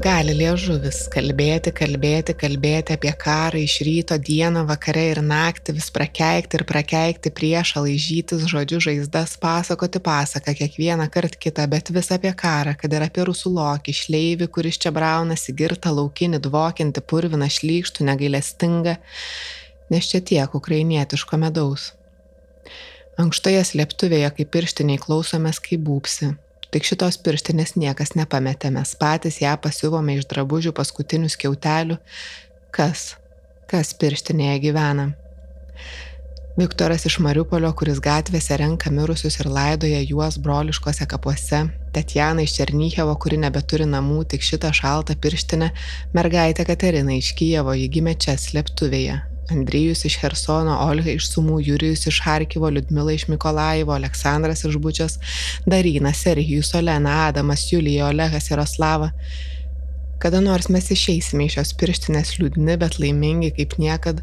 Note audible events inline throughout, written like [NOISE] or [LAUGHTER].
gali liežuvis kalbėti, kalbėti, kalbėti apie karą iš ryto, dieną, vakare ir naktį, vis prakeikti ir prakeikti priešą, laižytis žodžių žaizdas, pasakoti pasaką kiekvieną kartą kitą, bet vis apie karą, kad ir apie rusų lokį, šleivį, kuris čia braunasi, girtą laukinį, dvokinti, purviną, šlykštų, negailestingą, nes čia tiek ukrainietiško medaus. Ankštoje slėptuvėje, kaip pirštiniai klausomės, kaip būpsi, Tik šitos pirštinės niekas nepametė, mes patys ją pasiuvome iš drabužių paskutinių skiautelių. Kas? Kas pirštinėje gyvena? Viktoras iš Mariupolio, kuris gatvėse renka mirusius ir laidoja juos broliškose kapuose, Tetjana iš Černychevo, kuri nebeturi namų, tik šitą šaltą pirštinę, mergaitė Katerina iš Kijevo, ji gimė čia slėptuvėje, Andrijus iš Hersono, Olga iš Sumų, Jurijus iš Harkivo, Liudmila iš Mikolaivo, Aleksandras iš Bučios, Darina, Serhijus, Olena, Adamas, Julija, Olegas, Jaroslava. Kada nors mes išeisime iš šios pirštinės liūdni, bet laimingi kaip niekad,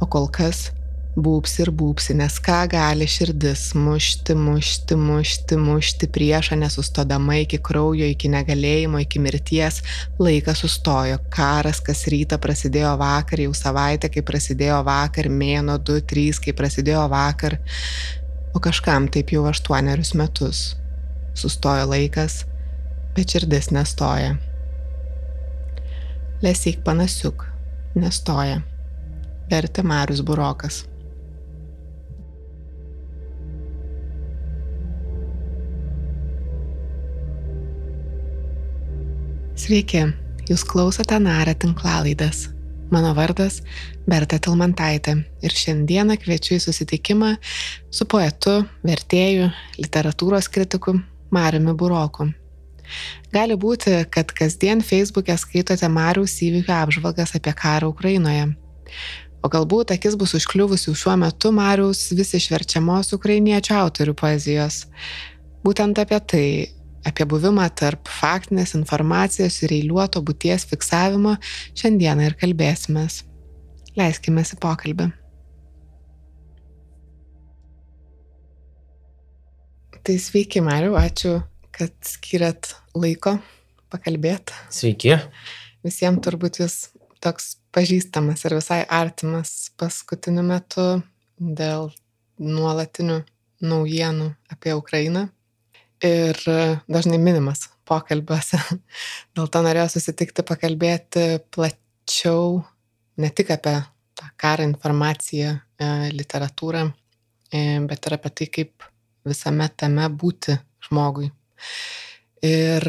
o kol kas būpsi ir būpsi, nes ką gali širdis mušti, mušti, mušti, mušti priešą nesustodama iki kraujo, iki negalėjimo, iki mirties, laikas sustojo. Karas, kas rytą prasidėjo vakar, jau savaitę, kai prasidėjo vakar, mėno, du, trys, kai prasidėjo vakar, o kažkam taip jau aštuonerius metus. Sustojo laikas, bet širdis nestoja. Lesyk panasiuk, nestoja. Vertė Marius Burokas. Sveiki, jūs klausote Narą tinklalaidas. Mano vardas Berta Tilmantaitė ir šiandieną kviečiu į susitikimą su poetu, vertėju, literatūros kritiku Mariumi Buroku. Gali būti, kad kasdien Facebook'e skaitote Mariaus įvykių apžvalgas apie karą Ukrainoje. O galbūt akis bus užkliuvusi šiuo metu Mariaus vis išverčiamos ukrainiečių autorių poezijos. Būtent apie tai Apie buvimą tarp faktinės informacijos ir eiliuoto būties fiksavimo šiandieną ir kalbėsimės. Leiskime į pokalbį. Tai sveiki, Mariu, ačiū, kad skiriat laiko pakalbėti. Sveiki. Visiems turbūt jūs toks pažįstamas ir visai artimas paskutiniu metu dėl nuolatinių naujienų apie Ukrainą ir e, dažnai minimas pokalbiuose. [LAUGHS] Dėl to norėjau susitikti, pakalbėti plačiau ne tik apie tą karą, informaciją, e, literatūrą, e, bet ir apie tai, kaip visame tame būti žmogui. Ir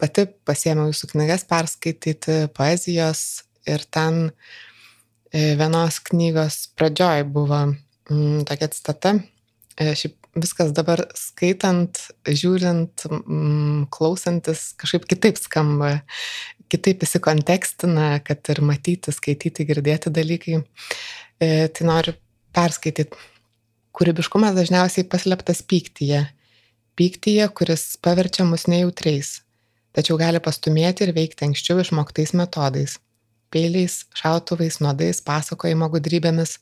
pati pasėmiau jūsų knygas perskaityti poezijos ir ten vienos knygos pradžioj buvo mm, tokia citata. Šiaip viskas dabar skaitant, žiūrint, mm, klausantis kažkaip kitaip skamba, kitaip įsikontekstina, kad ir matyti, skaityti, girdėti dalykai. E, tai noriu perskaityti. Kūrybiškumas dažniausiai paslėptas pyktyje. Pyktyje, kuris paverčia mus nejautriais, tačiau gali pastumėti ir veikti anksčiau išmoktais metodais - peiliais, šautuvais, nuodais, pasakojimo gudrybėmis,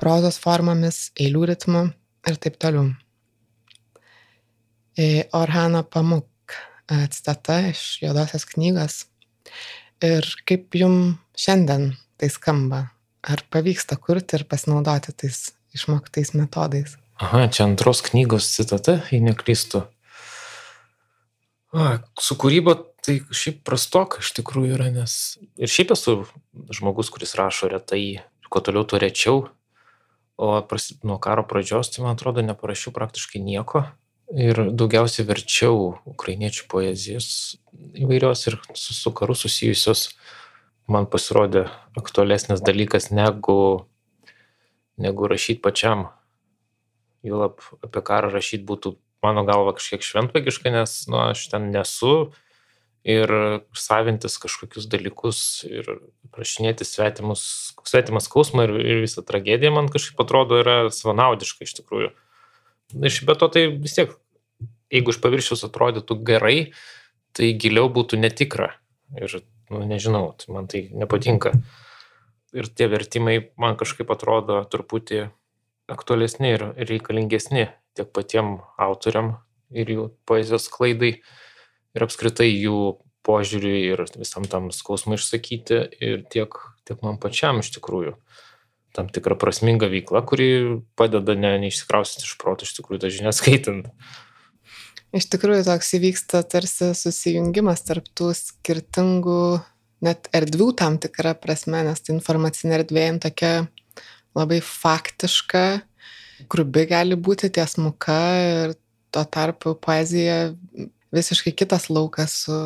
prozos formomis, eilių ritmu ir taip toliau. Orhano Pamuk citata iš Juodosios knygos. Ir kaip jum šiandien tai skamba? Ar pavyksta kurti ir pasinaudoti tais išmoktais metodais? Aha, čia antros knygos citata, jei neklystu. A, su kūryba tai šiaip prastok iš tikrųjų yra, nes ir šiaip esu žmogus, kuris rašo retai, kuo toliau, tuo rečiau, o pras, nuo karo pradžios, tai man atrodo, neparašiau praktiškai nieko ir daugiausiai verčiau ukrainiečių poezijos įvairios ir su, su karu susijusios man pasirodė aktualesnis dalykas negu, negu rašyti pačiam. Juolab apie karą rašyti būtų mano galva kažkiek šventvagiška, nes nu, aš ten nesu ir savintis kažkokius dalykus ir prašinėti svetimus, svetimas skausmą ir, ir visą tragediją man kažkaip atrodo yra savanaudiška iš tikrųjų. Iš be to tai vis tiek, jeigu iš paviršiaus atrodytų gerai, tai giliau būtų netikra. Ir, nu, nežinau, tai man tai nepatinka. Ir tie vertimai man kažkaip atrodo truputį aktualesni ir reikalingesni tiek patiem autoriam ir jų poezijos klaidai ir apskritai jų požiūriui ir visam tam skausmui išsakyti ir tiek, tiek man pačiam iš tikrųjų. Tam tikra prasminga veikla, kuri padeda ne, neišsikraustyti iš proto, iš tikrųjų, tą žinią skaitant. Iš tikrųjų, toks įvyksta tarsi susijungimas tarp tų skirtingų net erdvių tam tikrą prasme, nes tai informacinė erdvė tokia labai faktiška, grubi gali būti tiesmuka ir tuo tarpu poezija visiškai kitas laukas su,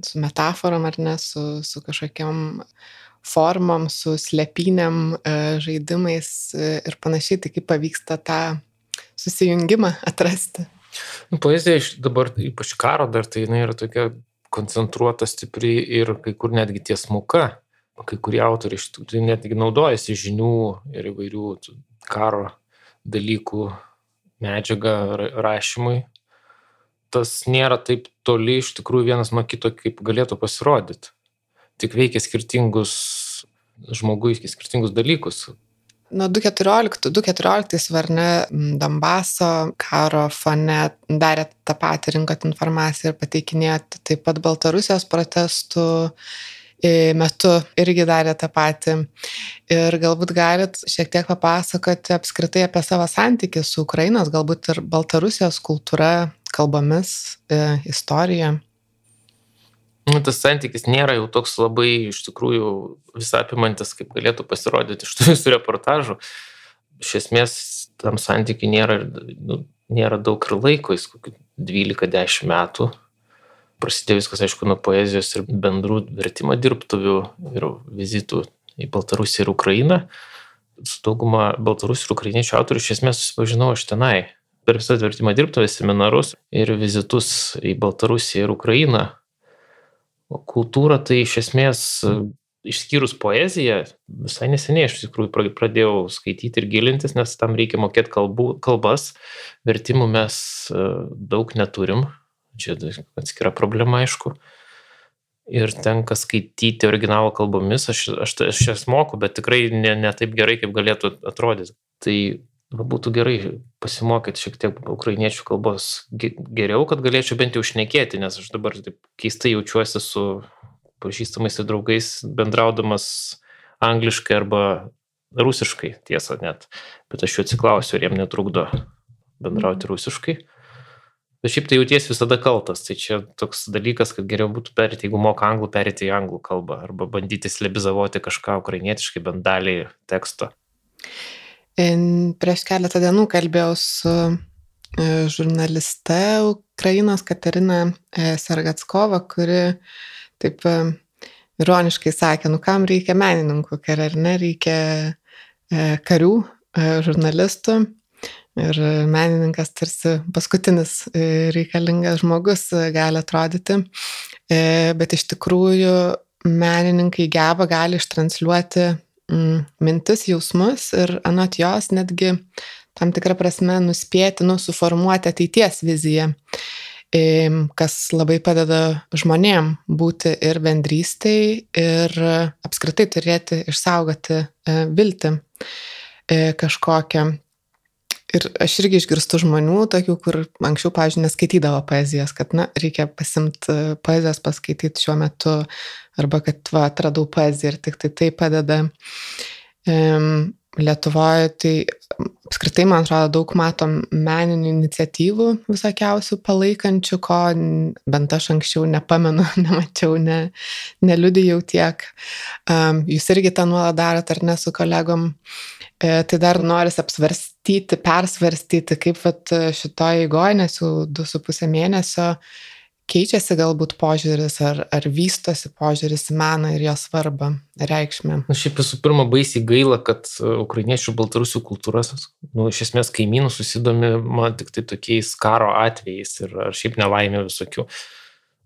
su metaforom ar ne, su, su kažkokiam formom, su slepynėm, e, žaidimais e, ir panašiai, tai kaip pavyksta tą susijungimą atrasti. Nu, poezija iš dabar, ypač karo dar, tai jinai yra tokia koncentruota, stipri ir kai kur netgi tiesmuka. Kai kurie autoriai iš tikrųjų netgi naudojasi žinių ir įvairių karo dalykų medžiagą rašymui tas nėra taip toli iš tikrųjų vienas nuo kito, kaip galėtų pasirodyti. Tik veikia skirtingus žmogui, skirtingus dalykus. Nuo 2014 Varne Donbaso karo fone darė tą patį, rinkot informaciją ir pateikinėjote taip pat Baltarusijos protestų metu irgi darė tą patį. Ir galbūt galit šiek tiek papasakoti apskritai apie savo santykį su Ukrainos, galbūt ir Baltarusijos kultūra, kalbomis, istorija. Nu, tas santykis nėra jau toks labai iš tikrųjų visapimantis, kaip galėtų pasirodyti iš tų visų reportažų. Iš esmės tam santykiui nėra, nu, nėra daug ir laiko, jis kokį 12-10 metų prasidėjo viskas, aišku, nuo poezijos ir bendrų vertimo dirbtuvių ir vizitų į Baltarusiją ir Ukrainą. Su dauguma baltarusių ir ukrainiečių autorių iš esmės susipažinau aš tenai per visas vertimo dirbtuvės, seminarus ir vizitus į Baltarusiją ir Ukrainą. O kultūra tai iš esmės, išskyrus poeziją, visai neseniai aš iš tikrųjų pradėjau skaityti ir gilintis, nes tam reikia mokėti kalbų, kalbas, vertimų mes e, daug neturim, Čia atskira problema, aišku. Ir tenka skaityti originalo kalbomis, aš, aš, aš jas moku, bet tikrai ne, ne taip gerai, kaip galėtų atrodyti. Tai va, būtų gerai pasimokyti šiek tiek ukrainiečių kalbos geriau, kad galėčiau bent jau šnekėti, nes aš dabar taip keistai jaučiuosi su pažįstamais ir draugais bendraudamas angliškai arba rusiškai, tiesa net. Bet aš jų atsiklausiu, ar jiem netrukdo bendrauti rusiškai. Bet šiaip tai jauties visada kaltas. Tai čia toks dalykas, kad geriau būtų perėti, jeigu moka anglų, perėti į anglų kalbą arba bandyti slebizavoti kažką ukrainietiškai, bent dalį teksto. Prieš keletą dienų kalbėjau su e, žurnaliste Ukrainos Katerina e, Sergatskova, kuri taip e, ironiškai sakė, nu kam reikia menininkų, ar ne reikia karių, žurnalistų. Ir menininkas tarsi paskutinis e, reikalingas žmogus e, gali atrodyti, e, bet iš tikrųjų menininkai geba, gali ištransliuoti mm, mintis, jausmus ir anot jos netgi tam tikrą prasme nuspėti, nu, suformuoti ateities viziją, kas labai padeda žmonėm būti ir bendrystėj, ir apskritai turėti, išsaugoti viltį kažkokią. Ir aš irgi išgirstu žmonių, tokių, kur anksčiau, pavyzdžiui, neskaitydavo poezijos, kad, na, reikia pasimti e, poezijos paskaityti šiuo metu, arba kad, va, atradau poeziją ir tik tai tai padeda. Um, Lietuvoje tai apskritai, man atrodo, daug matom meninių iniciatyvų visokiausių palaikančių, ko bent aš anksčiau nepamenu, [LAUGHS] nemačiau, ne, neliudijau tiek. Um, jūs irgi tą nuolat darot ar ne su kolegom. E, tai dar noris apsvarstyti, persvarstyti, kaip vat, šitoje įgoje, nes jau du su pusę mėnesio keičiasi galbūt požiūris ar, ar vystosi požiūris į meną ir jo svarbą, reikšmę? Na, šiaip visų pirma, baisiai gaila, kad e, ukrainiečių baltarusių kultūras, nu, iš esmės kaimynų susidomi man tik tai tokiais karo atvejais ir ar šiaip nelaimė visokių.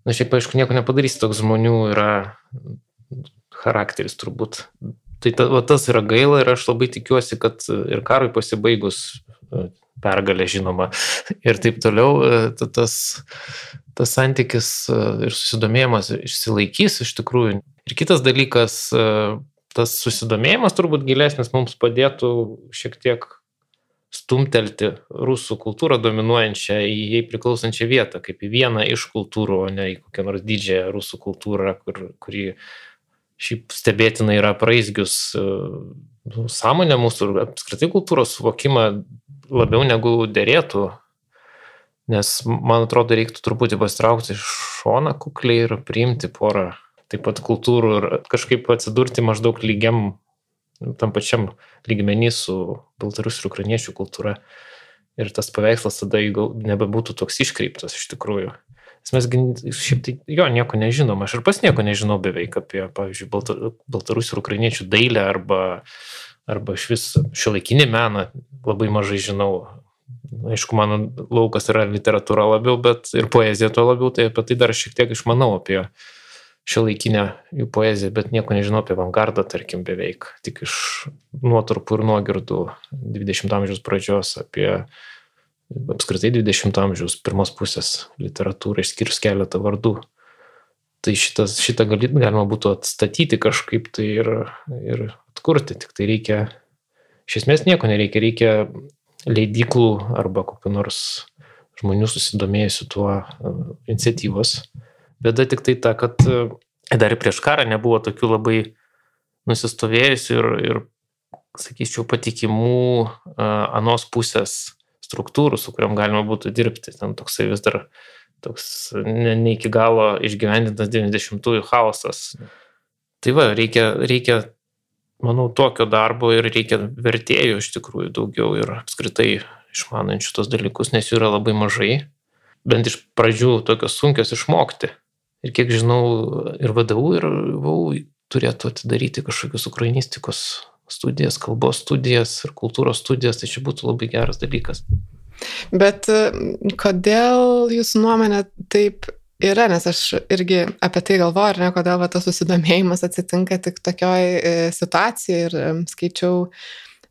Na, šiaip aišku, nieko nepadarysi, toks žmonių yra charakteris turbūt. Tai ta, va, tas yra gaila ir aš labai tikiuosi, kad ir karui pasibaigus e, pergalė žinoma ir taip toliau, e, tas tas santykis e, ir susidomėjimas išsilaikys iš tikrųjų. Ir kitas dalykas, e, tas susidomėjimas turbūt gilesnis mums padėtų šiek tiek stumtelti rusų kultūrą dominuojančią į jai priklausančią vietą, kaip į vieną iš kultūrų, o ne į kokią nors didžiąją rusų kultūrą, kur, kuri šiaip stebėtinai yra praeisgius nu, sąmonę mūsų ir apskritai kultūros suvokimą labiau negu dėrėtų. Nes man atrodo, reiktų truputį pastraukti iš šoną kukliai ir priimti porą taip pat kultūrų ir kažkaip atsidurti maždaug lygiam, tam pačiam lygmenį su baltarusių ir ukrainiečių kultūra. Ir tas paveikslas tada nebebūtų toks iškreiptas iš tikrųjų. Mes šiaip tai jo nieko nežinom, aš ir pas nieko nežinau beveik apie, pavyzdžiui, baltarusių ir ukrainiečių dailę arba, arba iš vis šio laikinį meną labai mažai žinau. Aišku, mano laukas yra literatūra labiau, bet ir poezija to labiau, tai apie tai dar šiek tiek išmanau apie, uh, šiuolaikinę jų poeziją, bet nieko nežinau apie avangardą, tarkim, beveik. Tik iš nuotrupų ir nuogirdų 20 amžiaus pradžios apie apskritai 20 amžiaus pirmos pusės literatūrą, išskyrus keletą vardų. Tai šitas, šitą galit, galima būtų atstatyti kažkaip tai ir, ir atkurti, tik tai reikia, iš esmės nieko nereikia, reikia leidiklų arba kokiu nors žmonių susidomėjusių tuo iniciatyvos. Bėda tik tai ta, kad e, dar prieš karą nebuvo tokių labai nusistovėjusių ir, ir sakyčiau, patikimų uh, anos pusės struktūrų, su kuriam galima būtų dirbti. Ten toksai vis dar toks ne, ne iki galo išgyvendintas 90-ųjų chaosas. Tai va, reikia, reikia, manau, tokio darbo ir reikia vertėjų iš tikrųjų daugiau ir apskritai išmanančių tos dalykus, nes jų yra labai mažai. Bent iš pradžių tokios sunkios išmokti. Ir kiek žinau, ir VDU, ir VAU turėtų atidaryti kažkokius ukrainistikos studijas, kalbos studijas ir kultūros studijas, tai čia būtų labai geras dalykas. Bet e, kodėl jūsų nuomonė taip yra, nes aš irgi apie tai galvoju, ar ne, kodėl va, tas susidomėjimas atsitinka tik tokioj e, situacijai ir e, skaičiau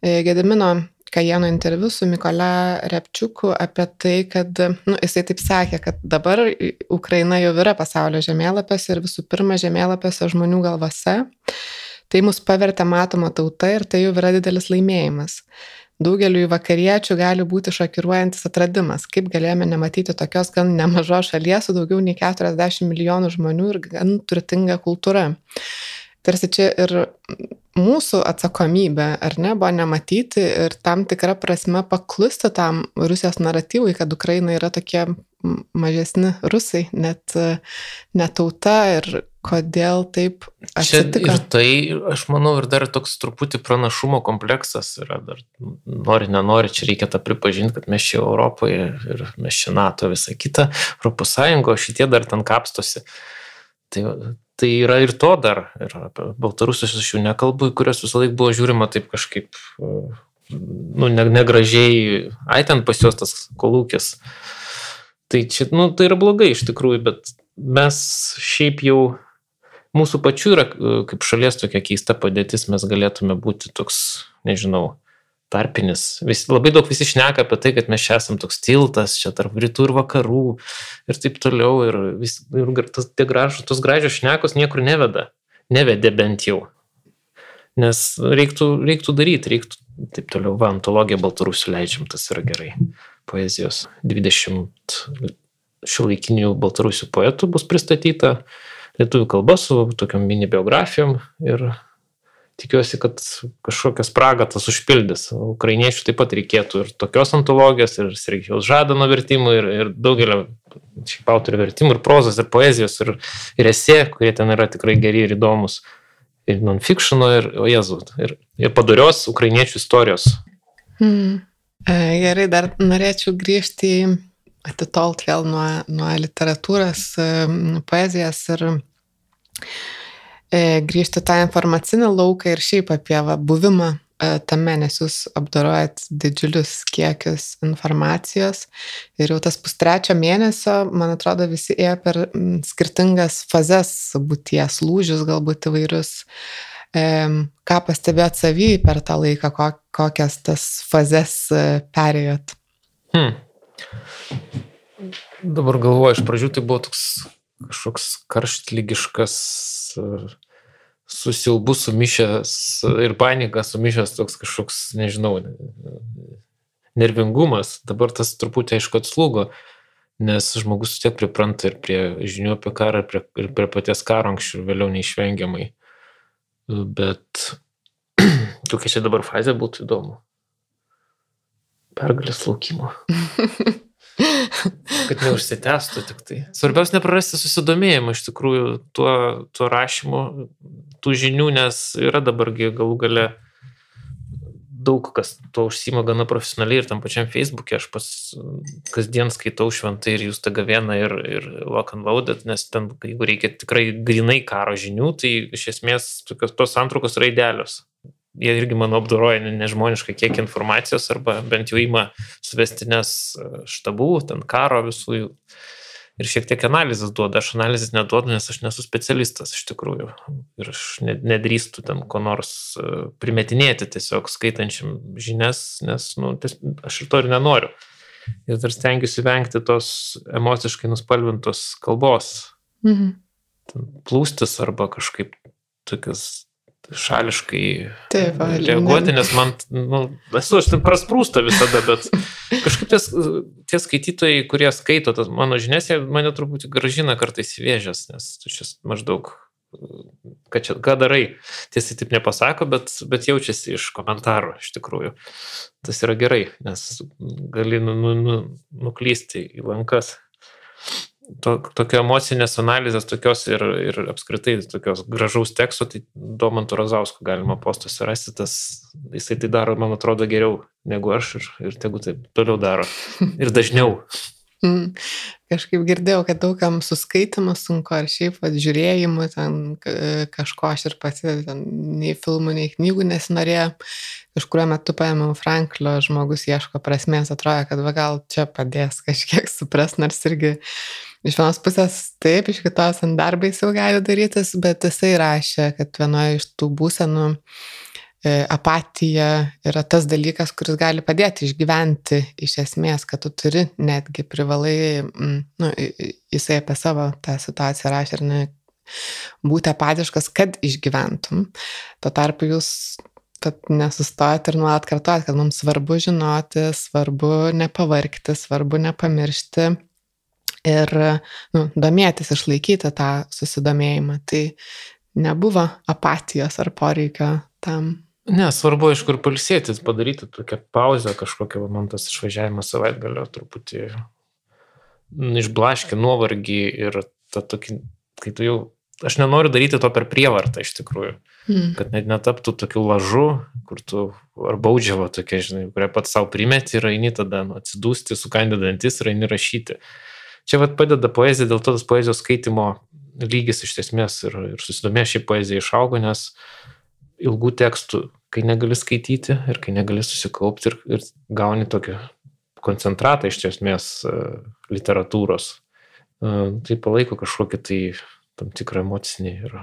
Gedimino Kajeno interviu su Mikola Repčiuku apie tai, kad, nu, jisai taip sakė, kad dabar Ukraina jau yra pasaulio žemėlapiuose ir visų pirma žemėlapiuose žmonių galvose. Tai mus pavertė matoma tauta ir tai jau yra didelis laimėjimas. Daugeliu vakariečių gali būti šokiruojantis atradimas, kaip galėjome nematyti tokios gan nemažos šalies su daugiau nei 40 milijonų žmonių ir gan turtinga kultūra. Tarsi čia ir mūsų atsakomybė, ar ne, buvo nematyti ir tam tikrą prasme paklusti tam Rusijos naratyvui, kad Ukraina yra tokie mažesni rusai, net netauta ir kodėl taip atsitiko. Čia ir tai, aš manau, ir dar toks truputį pranašumo kompleksas yra, dar nori, nenori, čia reikia tą pripažinti, kad mes čia Europoje ir mes čia NATO visą kitą, Europos Sąjungo, šitie dar ten kapstosi. Tai tai yra ir to dar. Ir apie Baltarusius aš jau nekalbu, į kurias visą laiką buvo žiūrima taip kažkaip, nu, negražiai, ai ten pas juos tas kolūkis. Tai čia, nu, tai yra blogai iš tikrųjų, bet mes šiaip jau, mūsų pačių yra kaip šalies tokia keista padėtis, mes galėtume būti toks, nežinau, tarpinis. Vis, labai daug visi šneka apie tai, kad mes čia esam toks tiltas, čia tarp rytų ir vakarų ir taip toliau. Ir, vis, ir tas, gražu, tos gražios šnekos niekur neveda. Nevedė bent jau. Nes reiktų, reiktų daryti, reiktų taip toliau. Va, antologija Baltarusių leidžiam, tas yra gerai. Poezijos 20 šiuolaikinių Baltarusių poetų bus pristatyta lietuvių kalba su tokiam mini biografijom ir tikiuosi, kad kažkokią spragą tas užpildys. Ukrainiečių taip pat reikėtų ir tokios antologijos, ir Sergijaus Žadano vertimų, ir, ir daugelio šiaip autorių vertimų, ir prozos, ir poezijos, ir, ir esė, kurie ten yra tikrai geri ir įdomus. Ir non-fictiono, ir, o jezu, ir, ir padarios ukrainiečių istorijos. Hmm. Gerai, dar norėčiau grįžti atitolt vėl nuo, nuo literatūros, poezijos ir E, grįžti tą informacinį lauką ir šiaip apie va, buvimą e, tame, nes jūs apdorojat didžiulius kiekius informacijos ir jau tas pustrečio mėnesio, man atrodo, visi ėjo per skirtingas fazes būties, lūžius galbūt įvairius. E, ką pastebėjot savy per tą laiką, kokias tas fazes perėjot? Hmm. Dabar galvoju, iš pradžių tai buvo toks kažkoks karštlygiškas su siaubu sumišęs ir panika sumišęs toks kažkoks, nežinau, nervingumas. Dabar tas truputį aišku atslūgo, nes žmogus tiek pripranta ir prie žinių apie karą, ir prie, ir prie paties karo anksčiau ir vėliau neišvengiamai. Bet [CLEARS THROAT] kokia čia dabar fazė būtų įdomu. Pergalės laukimo. [LAUGHS] kad neužsitęstų tik tai. Svarbiausia neprarasti susidomėjimą iš tikrųjų tuo, tuo rašymu, tų žinių, nes yra dabargi galų gale daug kas to užsima gana profesionaliai ir tam pačiam Facebook'e aš pas kasdien skaitau šventai ir jūs tą gavieną ir, ir lock and loaded, nes ten, jeigu reikia tikrai grinai karo žinių, tai iš esmės tokios tos antrukos yra idealios. Jie irgi, manau, apdoroja nežmoniškai kiek informacijos arba bent jau ima suvestinės e, štabų, ten karo visų ir šiek tiek analizės duoda. Aš analizės neduodu, nes aš nesu specialistas iš tikrųjų. Ir aš nedrįstu ten ko nors e, primetinėti tiesiog skaitančiam žinias, nes nu, ties, aš ir to ir nenoriu. Ir dar stengiuosi vengti tos emociškai nuspalvintos kalbos. Mhm. Plūstis arba kažkaip tokias šališkai Taip, reaguoti, nes man, nu, esu aš ten prasprūsta visada, bet kažkaip ties, tie skaitytojai, kurie skaito tas mano žinias, jie mane truputį gražina kartais vėžės, nes tu šis maždaug, ką čia, ką darai, tiesiai taip nepasako, bet, bet jaučiasi iš komentarų iš tikrųjų. Tas yra gerai, nes gali nu, nu, nu, nuklysti į lankas to, tokio emocinės analizės, tokios ir, ir apskritai tokios gražaus teksto, tai Domantų Razausko galima postuose rasti, tas, jisai tai daro, man atrodo, geriau negu aš ir, ir tegu taip toliau daro. Ir dažniau. [LAUGHS] Mm. Kažkaip girdėjau, kad daugam suskaitimas sunku, ar šiaip žiūrėjimu ten kažko aš ir pati nei filmų, nei knygų nesinorėjo. Kažkurio metu paėmiau Franklio, žmogus ieško prasmės, atrodo, kad va, gal čia padės kažkiek supras, nors irgi iš vienos pusės taip, iš kitos ant darbais jau gali darytis, bet jisai rašė, kad vienoje iš tų būsenų e, apatija yra tas dalykas, kuris gali padėti išgyventi iš esmės, kad tu turi netgi privalai, mm, nu, jisai apie savo tą situaciją rašė ir ne, būti apatiškas, kad išgyventum. Tuo tarpu jūs tad nesustojat ir nuolat kartuojat, kad mums svarbu žinoti, svarbu nepavarkti, svarbu nepamiršti ir nu, domėtis, išlaikyti tą susidomėjimą. Tai nebuvo apatijos ar poreikio tam. Ne, svarbu, iš kur palsėtis, padaryti tokią pauzę, kažkokią, man tas išvažiavimas savaitgalio truputį išblaškė nuovargį ir tą tokį, kai tu jau, aš nenoriu daryti to per prievartą iš tikrųjų, mm. kad net netaptų tokiu lažu, kur tu ar baudžiavo tokia, žinai, kurią pats savo primeti ir eini tada nu, atsidūsti, sukandidantis ir eini rašyti. Čia vat padeda poezija, dėl to tas poezijos skaitimo lygis iš esmės ir, ir susidomėjęs šį poeziją išaugo, nes ilgų tekstų, kai negali skaityti ir kai negali susikaupti ir, ir gauni tokį koncentratą iš esmės e, literatūros, e, tai palaiko kažkokį tai tam tikrą emocinį ir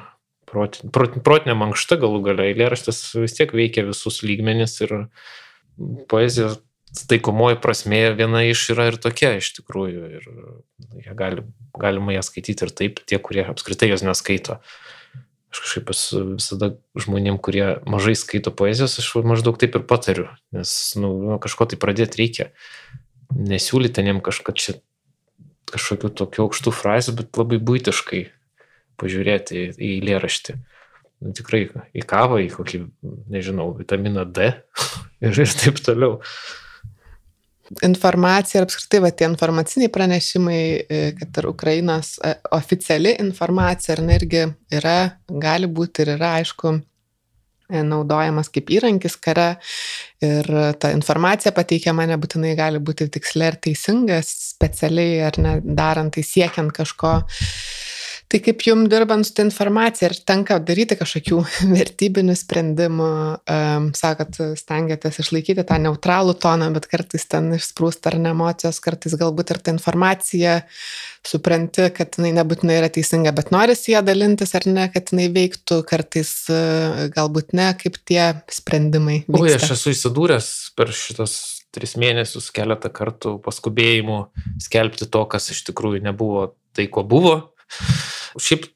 protinę, protinę mankštą galų gale. Eilėraštis vis tiek veikia visus lygmenis ir poezija taikomoji prasme viena iš yra ir tokia iš tikrųjų. Ir gali, galima ją skaityti ir taip, tie, kurie apskritai jos neskaito. Aš kažkaip esu visada žmonėm, kurie mažai skaito poezijos, aš maždaug taip ir patariu, nes nu, nu kažko tai pradėti reikia. Nesiūlyti jiem kažką čia kažkokių tokių aukštų frazių, bet labai būtiškai pažiūrėti į, į eilėraštį. Nu, tikrai į kavą, į kokį, nežinau, vitaminą D [LAUGHS] ir, ir taip toliau informacija ir apskritai va, tie informaciniai pranešimai, e, kad ir Ukrainos e, oficiali informacija, ar ne, irgi yra, gali būti ir yra, aišku, e, naudojamas kaip įrankis kare ir ta informacija pateikiama nebūtinai gali būti tiksliai ir teisinga, specialiai ar ne darant tai siekiant kažko Tai kaip jums dirbant su tą informacija, ar tenka daryti kažkokių [LAUGHS] vertybinių sprendimų, um, sakot, stengiatės išlaikyti tą neutralų toną, bet kartais ten išsprūsta ar ne emocijos, kartais galbūt ir ta informacija supranti, kad jinai nebūtinai yra teisinga, bet norisi ją dalintis ar ne, kad jinai veiktų, kartais uh, galbūt ne, kaip tie sprendimai. Oi, aš esu įsidūręs per šitos tris mėnesius keletą kartų paskubėjimų skelbti to, kas iš tikrųjų nebuvo tai, ko buvo. Šiaip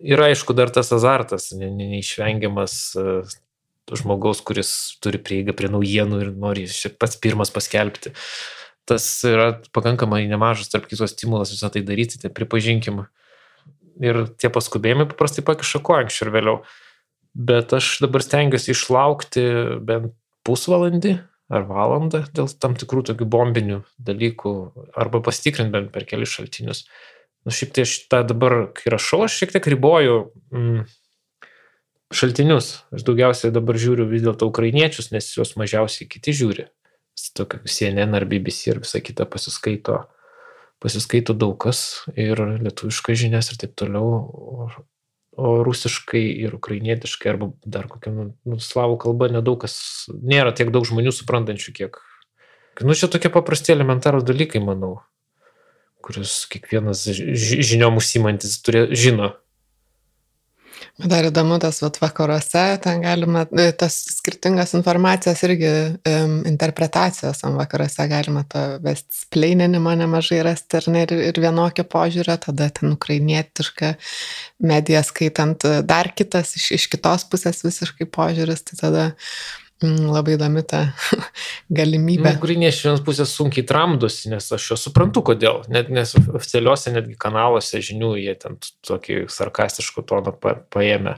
yra aišku dar tas azartas, ne, ne, neišvengiamas e, žmogaus, kuris turi prieigą prie naujienų ir nori pats pirmas paskelbti. Tas yra pakankamai nemažas, tarp kitos stimulas visą tai daryti, tai pripažinkim. Ir tie paskubėjimai paprastai pakiša ko anksčiau ir vėliau. Bet aš dabar stengiuosi išlaukti bent pusvalandį ar valandą dėl tam tikrų tokių bombinių dalykų arba pasitikrinti bent per kelius šaltinius. Nu, šiaip tai aš tą dabar, kai rašau, aš šiek tiek riboju mm, šaltinius. Aš daugiausiai dabar žiūriu vis dėlto ukrainiečius, nes juos mažiausiai kiti žiūri. Tokia CNN ar BBC ir visa kita pasiskaito, pasiskaito daug kas ir lietuviškas žinias ir taip toliau o rusiškai ir ukrainietiškai arba dar kokia nu, nu, slavų kalba nedaug kas, nėra tiek daug žmonių suprantančių, kiek. Nu, čia tokie paprasti elementarūs dalykai, manau, kuris kiekvienas žiniom užsimantis turė, žino. Dar įdomu tas vat, vakaruose, ten galima, e, tas skirtingas informacijos irgi um, interpretacijos ant vakaruose galima to vestspleininimo nemažai rasti ir, ir, ir vienokio požiūrio, tada ten ukrainietiška medija skaitant dar kitas iš, iš kitos pusės visiškai požiūris, tai tada labai įdomi ta [LAUGHS] galimybė. Nu, Ukrainiečiai iš vienos pusės sunkiai tramdosi, nes aš jo suprantu, kodėl. Net nes oficialiuose netgi kanaluose žinių jie ten tokį sarkastiškų toną pa, paėmė.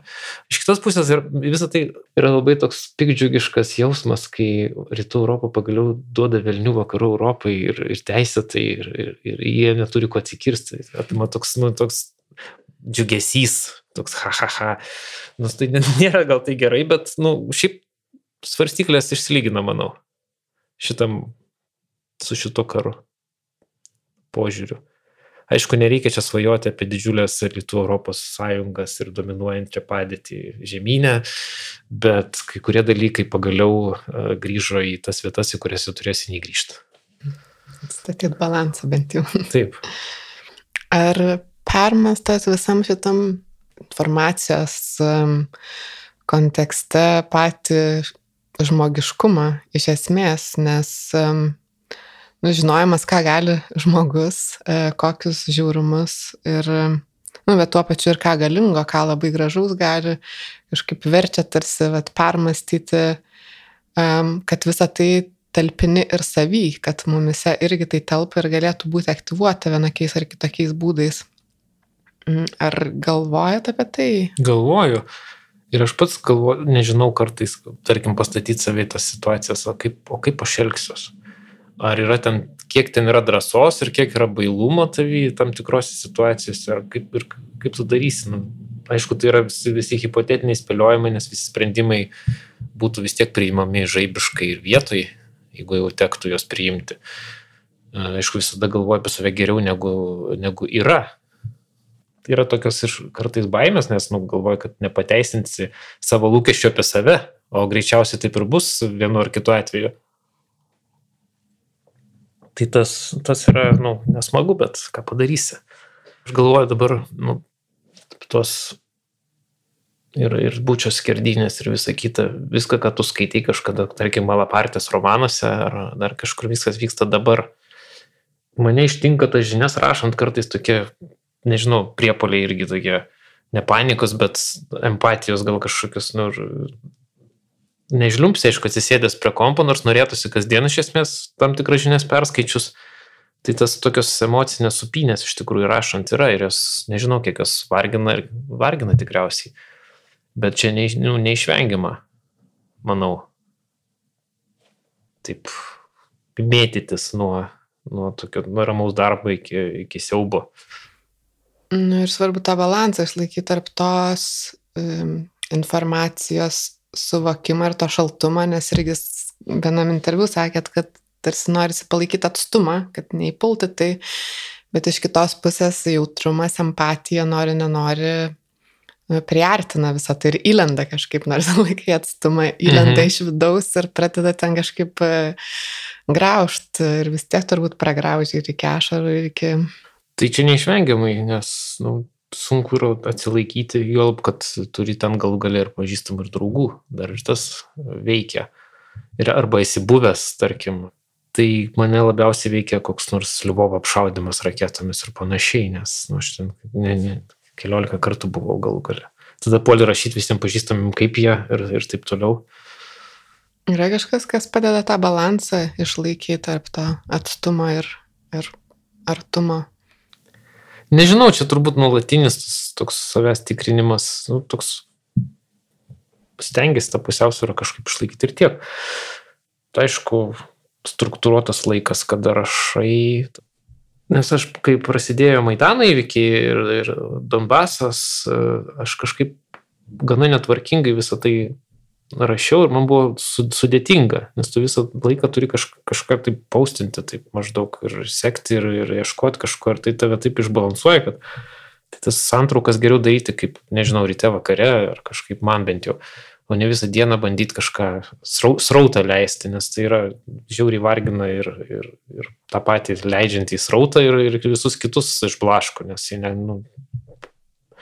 Iš kitos pusės ir visą tai yra labai toks pikdžiugiškas jausmas, kai Rytų Europą pagaliau duoda Vilnių vakarų Europai ir, ir teisėtai ir, ir, ir jie neturi ko atsikirsti. Apima toks, nu, toks džiugesys, toks ha ha ha. Nors tai [LAUGHS] nėra gal tai gerai, bet, nu, šiaip svarstyklės išsilygina, manau, šitam, su šito karu požiūriu. Aišku, nereikia čia svajoti apie didžiulės rytų Europos sąjungas ir dominuojančią padėtį žemynę, bet kai kurie dalykai pagaliau uh, grįžo į tas vietas, į kurias jau turėsi negrįžti. Statyti balansą bent jau. Taip. Ar permastas visam šitam informacijos kontekste patį žmogiškumą iš esmės, nes nu, žinojimas, ką gali žmogus, e, kokius žiaurumus ir, nu, bet tuo pačiu ir ką galingo, ką labai gražaus gali, kažkaip verčia tarsi vat, permastyti, kad visa tai talpini ir savy, kad mumise irgi tai telpa ir galėtų būti aktyvuota vienokiais ar kitokiais būdais. Mm, ar galvojate apie tai? Galvoju. Ir aš pats galvoju, nežinau kartais, tarkim, pastatyti savai tas situacijas, o kaip, o kaip aš elgsiuos. Ar yra ten, kiek ten yra drąsos ir kiek yra bailumo tavy tam tikrose situacijose, kaip, ir, kaip tu darysi. Nu, aišku, tai yra visi, visi hipotetiniai spėliojimai, nes visi sprendimai būtų vis tiek priimami žaibiškai ir vietoj, jeigu jau tektų juos priimti. Aišku, visada galvoju apie save geriau negu, negu yra, Tai yra tokios ir kartais baimės, nes nu, galvoju, kad nepateisinsi savo lūkesčio apie save, o greičiausiai taip ir bus vienu ar kitu atveju. Tai tas, tas yra, nu, nesmagu, bet ką padarysi. Aš galvoju dabar, nu, tos ir, ir būčios skerdinės ir visa kita, viską, ką tu skaitai kažkada, tarkim, Malapartės romanuose ar dar kažkur viskas vyksta dabar. Mane ištinka tas žinias rašant kartais tokie nežinau, priepoliai irgi tokie, ne panikos, bet empatijos gal kažkokius, nu, nežliumpsi, aišku, atsisėdęs prie kompo, nors norėtųsi kasdien iš esmės tam tikras žinias perskaičius. Tai tas tokios emocinės supinės iš tikrųjų rašant yra ir jos, nežinau, kiek jos vargina ir vargina tikriausiai. Bet čia ne, nu, neišvengiama, manau. Taip, mėtytis nuo, nuo tokio nuo ramaus darbo iki, iki siaubo. Nu ir svarbu tą balansą išlaikyti tarp tos um, informacijos suvokimo ir to šaltumo, nes irgi vienam interviu sakėt, kad tarsi norisi palaikyti atstumą, kad neįpulti tai, bet iš kitos pusės jautrumas, empatija, nori, nenori, nu, priartina visą tai ir įlenda kažkaip, nors [LAUGHS] laikai atstumą, įlenda mhm. iš vidaus ir pradeda ten kažkaip e, graužti ir vis tiek turbūt pragraužti ir iki ašarų, ir iki Tai čia neišvengiamai, nes nu, sunku yra atsilaikyti, juolab, kad turi ten gal gali ir pažįstamų ir draugų, dar ir tas veikia. Ir arba esi buvęs, tarkim, tai mane labiausiai veikia koks nors Liuvovo apšaudimas raketomis ir panašiai, nes, nu, aš ten ne, ne, keliolika kartų buvau galų gale. tada poli rašyti visiems pažįstamim, kaip jie ir, ir taip toliau. Yra kažkas, kas padeda tą balansą išlaikyti tarp to atstumo ir, ir artumo. Nežinau, čia turbūt nuolatinis toks savęs tikrinimas, nu, toks stengiasi tą pusiausvyrą kažkaip išlaikyti ir tiek. Tai aišku, struktūruotas laikas, kada rašai. Nes aš, kai prasidėjo Maidano įvykiai ir, ir Donbasas, aš kažkaip gana netvarkingai visą tai rašiau ir man buvo sudėtinga, nes tu visą laiką turi kaž, kažką taip paustinti, taip maždaug ir sekti ir, ir ieškoti kažko ir tai tave taip išbalansuoja, kad tai tas santraukas geriau daryti kaip, nežinau, ryte vakare ar kažkaip man bent jau. O ne visą dieną bandyti kažką srautą leisti, nes tai yra žiauriai vargina ir, ir, ir tą patį leidžiant į srautą ir, ir visus kitus išblaško, nes jie, ne, nu,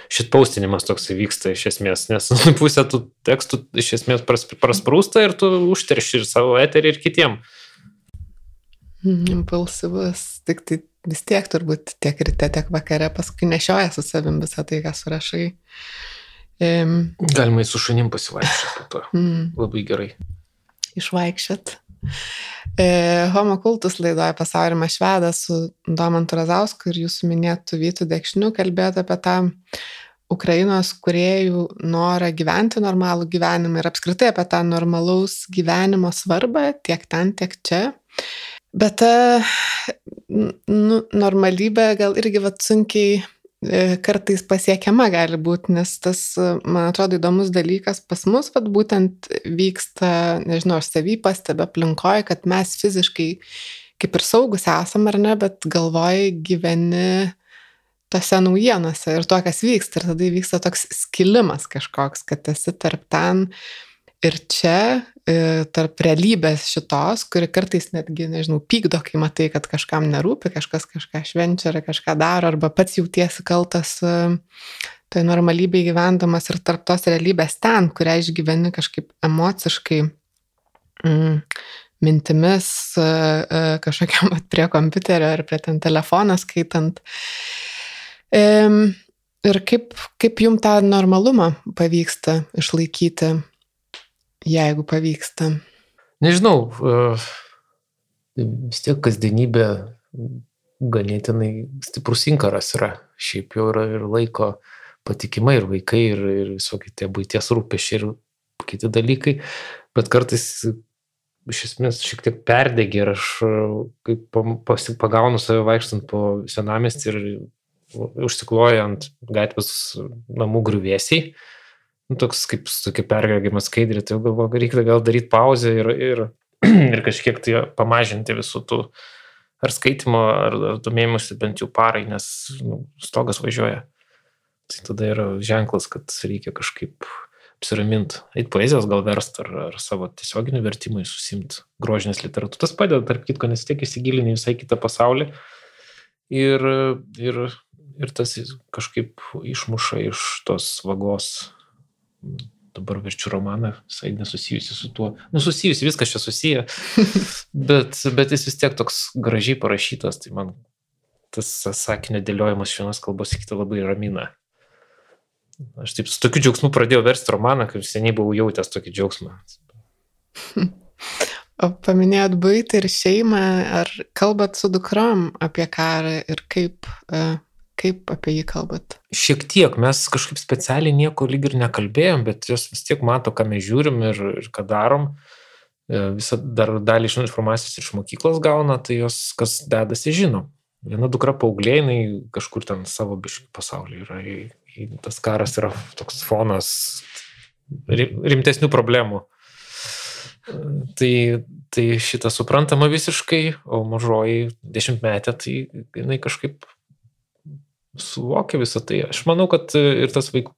šit paustinimas toks vyksta iš esmės, nes [LAUGHS] pusė tų tekstų iš esmės pras, prasprūsta ir tu užterši ir savo eterį ir kitiem. Mhm, impulsyvus, tik tai vis tiek turbūt tiek ryte, tiek vakare paskui nešioja su savim visą tai, ką surašai. Um, Galima į su šunim pasivaikščioti po to. Mm. Labai gerai. Išvaikščiat. E, Homo kultus laidoje pasaulio švedas su Domantu Razausku ir jūsų minėtų Vytų Dekšniu kalbėjote apie tą Ukrainos kuriejų norą gyventi normalų gyvenimą ir apskritai apie tą normalaus gyvenimo svarbą tiek ten, tiek čia. Bet ta nu, normalybė gal irgi vat sunkiai kartais pasiekiama gali būti, nes tas, man atrodo, įdomus dalykas pas mus, vad būtent vyksta, nežinau, aš savy pastebė aplinkoje, kad mes fiziškai kaip ir saugus esam ar ne, bet galvoj gyveni tose naujienose ir to, kas vyksta. Ir tada įvyksta toks skilimas kažkoks, kad esi tarp ten ir čia, E, tarp realybės šitos, kuri kartais netgi, nežinau, pykdo, kai matai, kad kažkam nerūpi, kažkas kažką švenčia ar kažką daro, arba pats jautiesi kaltas e, toj normalybėje gyvendamas ir tarp tos realybės ten, kurią išgyveni kažkaip emociškai, mm, mintimis, e, kažkokiam prie kompiuterio ar prie ten telefoną skaitant. Ir kaip, kaip jums tą normalumą pavyksta išlaikyti jeigu pavyksta? Nežinau, e, vis tiek kasdienybė ganėtinai stiprus inkaras yra. Šiaip jau yra ir laiko patikimai, ir vaikai, ir, ir visokie tie būties rūpešiai, ir kiti dalykai. Bet kartais iš esmės šiek tiek perdegi ir aš kaip pagaunu save vaikštant po senamestį ir užsikloju ant gatvės namų grįvėsiai nu, toks kaip tokia perregimas skaidrė, tai galvoju, reikia gal daryti pauzę ir, ir, [CLEARS THROAT] ir kažkiek tai pamažinti visų tų ar skaitimo, ar, ar domėjimusi bent jau parai, nes nu, stogas važiuoja. Tai tada yra ženklas, kad reikia kažkaip apsiraminti, eit poezijos gal verst ar, ar savo tiesioginių vertimų susimti grožinės literatūros. Padeda, tarp kitko, nes tiek įsigilini visai kitą pasaulį ir, ir, ir tas kažkaip išmuša iš tos vagos dabar verčiu romaną, visai nesusijusi su tuo. Nu, susijusi, viskas čia susiję, [LAUGHS] bet, bet jis vis tiek toks gražiai parašytas, tai man tas sakinio dėliojimas iš vienos kalbos į kitą labai ramina. Aš taip su tokiu džiaugsmu pradėjau versti romaną, kaip seniai buvau jautęs tokį džiaugsmą. O paminėjot būti ir šeimą, ar kalbat su dukrom apie karą ir kaip uh, Kaip apie jį kalbat? Šiek tiek, mes kažkaip specialiai nieko lyg ir nekalbėjom, bet jos vis tiek mato, ką mes žiūrim ir, ir ką darom. E, Visą dar dalį iš informacijos iš mokyklos gauna, tai jos kas dedasi žino. Viena dukra paauglė, jinai kažkur ten savo biškių pasaulyje yra. Tas karas yra toks fonas rimtesnių problemų. E, tai, tai šitą suprantama visiškai, o mažoji dešimtmetė, tai jinai kažkaip suvokia visą tai. Aš manau, kad ir tas vaikų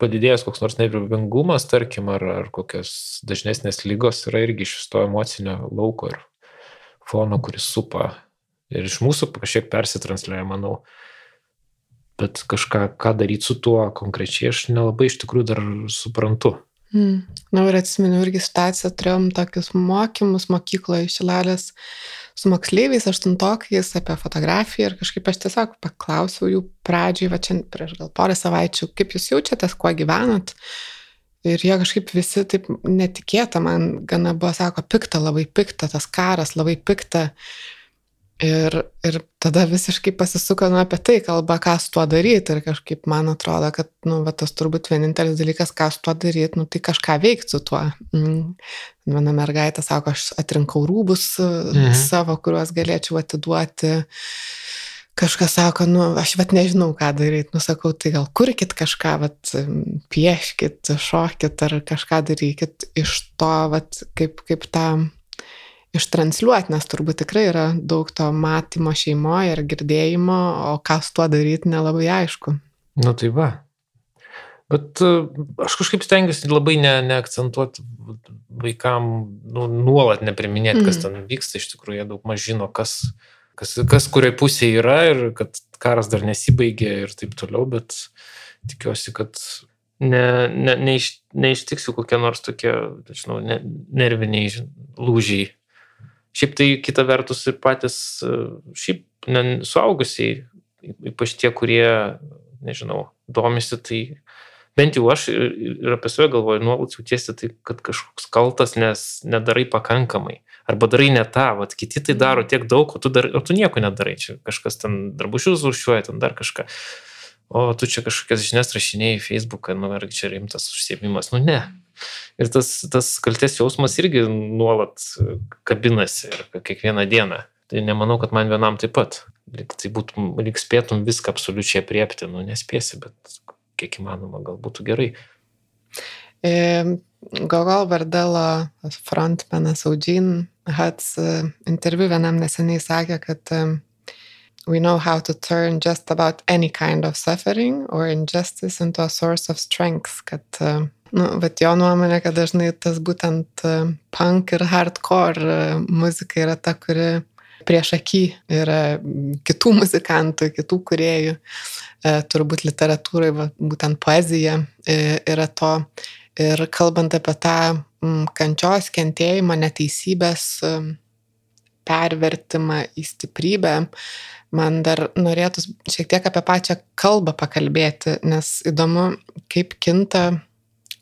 padidėjęs koks nors nervingumas, tarkim, ar, ar kokios dažnesnės lygos yra irgi iš to emocinio lauko ir fono, kuris supa. Ir iš mūsų kažkiek persitransliuoja, manau. Bet kažką, ką daryti su tuo konkrečiai, aš nelabai iš tikrųjų dar suprantu. Mm. Na ir atsimenu irgi situaciją, turėjom tokius mokymus mokykloje iš su moksleiviais, aštuntokais apie fotografiją ir kažkaip aš tiesiog paklausiau jų pradžioj, va čia prieš gal porą savaičių, kaip jūs jaučiatės, kuo gyvenat. Ir jie kažkaip visi taip netikėta man gana buvo, sako, pikta, labai pikta, tas karas labai pikta. Uh, Ir, ir tada visiškai pasisuka nu, apie tai, kalba, ką su tuo daryti. Ir kažkaip man atrodo, kad nu, va, tas turbūt vienintelis dalykas, ką su tuo daryti, nu, tai kažką veikti su tuo. Mm. Viena mergaitė sako, aš atrinkau rūbus mhm. E, savo, kuriuos galėčiau atiduoti. Kažkas sako, nu, aš vat nežinau, ką daryti. Nu, sakau, tai gal kurkit kažką, vat, pieškit, šokit ar kažką darykit iš to, vat, kaip, kaip tą... Ta ištransliuoti, nes turbūt tikrai yra daug to matymo šeimoje ir girdėjimo, o ką su tuo daryti nelabai aišku. Nu tai va. Bet e, aš kažkaip stengiuosi labai ne, neakcentuoti vaikam, nu, nuolat nepriminėti, kas mm. ten vyksta, iš tikrųjų jie daug maž žino, kas, kas, kas kurioje pusėje yra ir kad karas dar nesibaigė ir taip toliau, bet tikiuosi, kad ne, ne, neiš, neištiksiu kokie nors tokie, žinau, ne, nerviniai lūžiai Šiaip tai kita vertus ir patys, e, šiaip ne, suaugusiai, ypač tie, kurie, nežinau, domisi, tai bent jau aš ir apie save galvoju, nuolat jautiesi taip, kad kažkoks kaltas, nes nedarai pakankamai. Arba darai ne tą, vat, kiti tai daro mhm. tiek daug, o tu, dar, o tu nieko nedarai. Čia kažkas ten drabužius užšiuoja, ten dar kažką. O tu čia kažkokias žinias rašinėjai į Facebooką, nu ar čia rimtas užsiemimas. Nu ne, Ir tas, tas kalties jausmas irgi nuolat kabinasi ir kiekvieną dieną. Tai nemanau, kad man vienam taip pat. Lyg, tai būtum, lyg spėtum viską absoliučiai priepti, nu nespėsi, bet kiek įmanoma, gal būtų gerai. E, Gogol Vardelo frontmenas Audžin Hats interviu vienam neseniai sakė, kad e, we know how to turn just about any kind of suffering or injustice into a source of strength, kad e, Nu, bet jo nuomonė, kad dažnai tas būtent e, punk ir hardcore e, muzika yra ta, kuri prieš akį yra kitų muzikantų, kitų kuriejų. E, turbūt literatūrai, būtent poezija yra to. Ir kalbant apie tą kančios, kentėjimą, neteisybės pervertimą į stiprybę, man dar norėtųsi šiek tiek apie pačią kalbą pakalbėti, nes įdomu, kaip kinta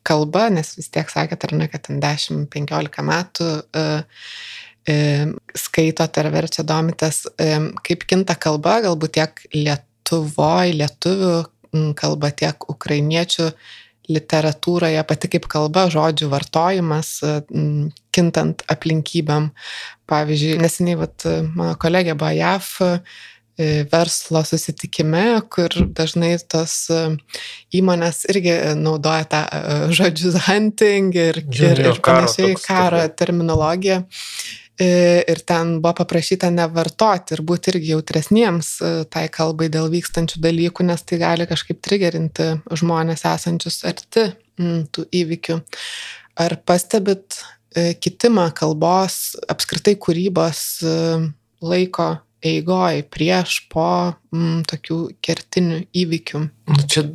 kalba, nes vis tiek sakėt, ar ne, kad ten 10-15 metų uh, uh, skaitot ar verčia domitės, um, kaip kinta kalba, galbūt tiek lietuvoje, lietuvių kalba, tiek ukrainiečių literatūroje, pati kaip kalba, žodžių vartojimas, um, kintant aplinkybėm. Pavyzdžiui, neseniai vat, mano kolegė buvo JAF, uh, E, verslo susitikime, kur dažnai tos e, įmonės irgi e, naudoja tą žodžius hunting ir, ir, ir panašiai karo terminologiją. Ir ten buvo paprašyta nevartoti ir būti irgi jautresniems tai kalbai dėl vykstančių dalykų, nes tai gali kažkaip trigerinti žmonės esančius arti mm, tų įvykių. Ar pastebit kitimą kalbos, apskritai kūrybos laiko eigoj, prieš, po m, tokių kertinių įvykių? Nu, čia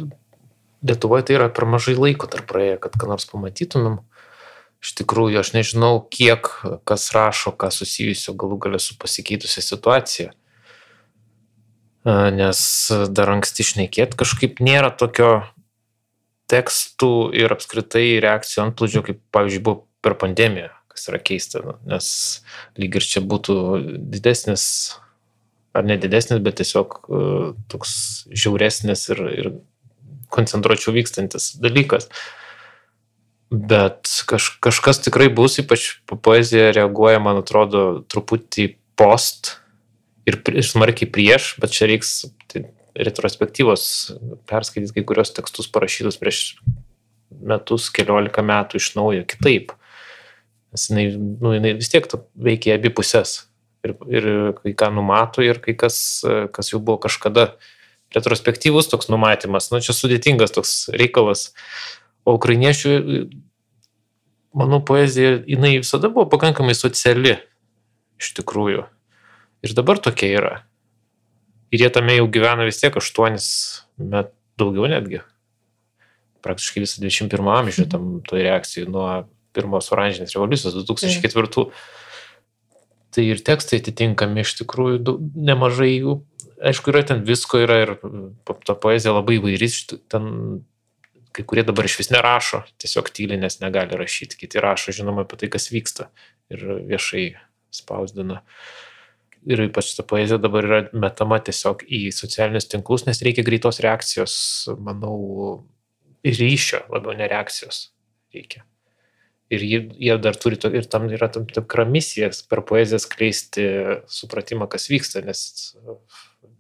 Lietuvoje tai yra per mažai laiko tarp praėję, kad ką nors pamatytumėm. Iš tikrųjų, aš nežinau, kiek kas rašo, ką susijusio galų galę su pasikeitusią situaciją. Nes dar anksti išnekėti kažkaip nėra tokio tekstų ir apskritai reakcijų ant plūdžio, kaip pavyzdžiui buvo per pandemiją, kas yra keista, nu, nes lyg ir čia būtų didesnis ar ne didesnis, bet tiesiog e, toks žiauresnis ir, ir koncentruočiau vykstantis dalykas. Bet kaž, kažkas tikrai bus, ypač poezija reaguoja, man atrodo, truputį post ir, ir smarkiai prieš, bet čia reiks tai, retrospektyvos perskaityti kai kurios tekstus parašytus prieš metus, keliolika metų iš naujo kitaip. Nes jinai, nu, jinai vis tiek veikia abi pusės ir, ir kai ką numato ir kai kas, kas jau buvo kažkada retrospektyvus toks numatymas. Nu, čia sudėtingas toks reikalas. O ukrainiečių, manau, poezija, jinai visada buvo pakankamai sociali, iš tikrųjų. Ir dabar tokia yra. Ir jie tame jau gyvena vis tiek aštuonis metus, daugiau netgi. Praktiškai visą 21 amžių mhm. tam toj reakcijai nuo pirmos oranžinės revoliucijos 2004. Mhm. Tai ir tekstai atitinkami iš tikrųjų nemažai jų. Aišku, yra ten visko, yra ir ta poezija labai įvairi, ten kai kurie dabar iš vis nerašo, tiesiog tyli, nes negali rašyti, kiti rašo, žinoma, apie tai, kas vyksta ir viešai spausdina. Ir ypač ta poezija dabar yra metama tiesiog į socialinius tinklus, nes reikia greitos reakcijos, manau, ryšio, labiau ne reakcijos reikia. Ir jie, jie dar turi, to, ir tam yra tam tikra misija per poeziją skleisti supratimą, kas vyksta, nes